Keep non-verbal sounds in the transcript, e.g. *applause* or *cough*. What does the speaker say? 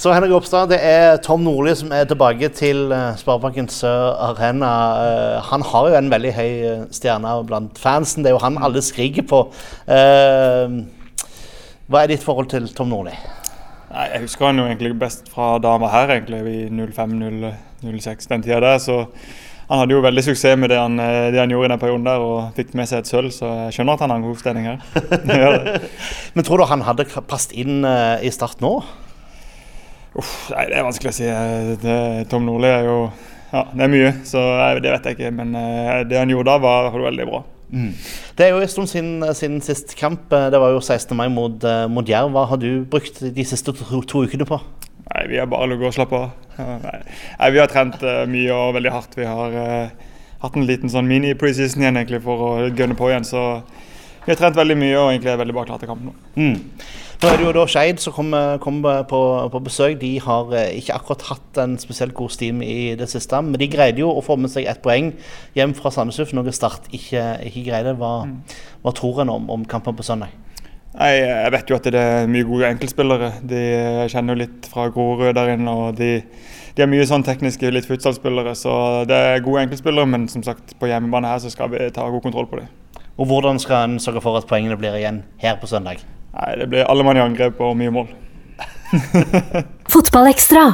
Så Henrik Ropstad, det er Tom Nordli som er tilbake til eh, Sparebanken Sør Arena. Eh, han har jo en veldig høy eh, stjerne blant fansen. Det er jo han alle skriker på. Hva er ditt forhold til Tom Nordli? Nei, Jeg husker han jo egentlig best fra da han var her, egentlig, i 05-06, den tida der. så han hadde jo veldig suksess med det han, det han, gjorde i den perioden der, og fikk med seg et sølv, så jeg skjønner at han har en god stemning her. *laughs* Men tror du han hadde passet inn i Start nå? Uff, nei, Det er vanskelig å si. Det, Tom Nordli er jo Ja, det er mye, så det vet jeg ikke. Men eh, det han gjorde da, var veldig bra. Mm. Det er jo en stund siden, siden sist kamp. Det var jo 16. mai mot, eh, mot Jerv. Hva har du brukt de siste to, to ukene på? Nei, Vi har bare ligget og slappet av. Nei. Nei, vi har trent mye og veldig hardt. Vi har uh, hatt en liten sånn mini-preseason igjen egentlig for å gønne på igjen. Så vi har trent veldig mye og egentlig er veldig bare klare til kampen nå. Mm. Nå er det jo da Skeid som kommer kom på, på, besøk. De har eh, ikke akkurat hatt en spesielt god steam i det siste. Men de greide jo å få med seg ett poeng hjem fra Sandnes Ulf, noe Start ikke, ikke greide. Hva, mm. hva tror en om, om kampen på søndag? Nei, Jeg vet jo at det er mye gode enkeltspillere. De kjenner jo litt fra Grorud der inne. og de, de er mye sånn tekniske, litt futsalspillere. Så det er gode enkeltspillere, men som sagt, på hjemmebane her så skal vi ta god kontroll på dem. Og Hvordan skal en sørge for at poengene blir igjen her på søndag? Nei, det blir alle mann i angrep og mye mål. Fotballekstra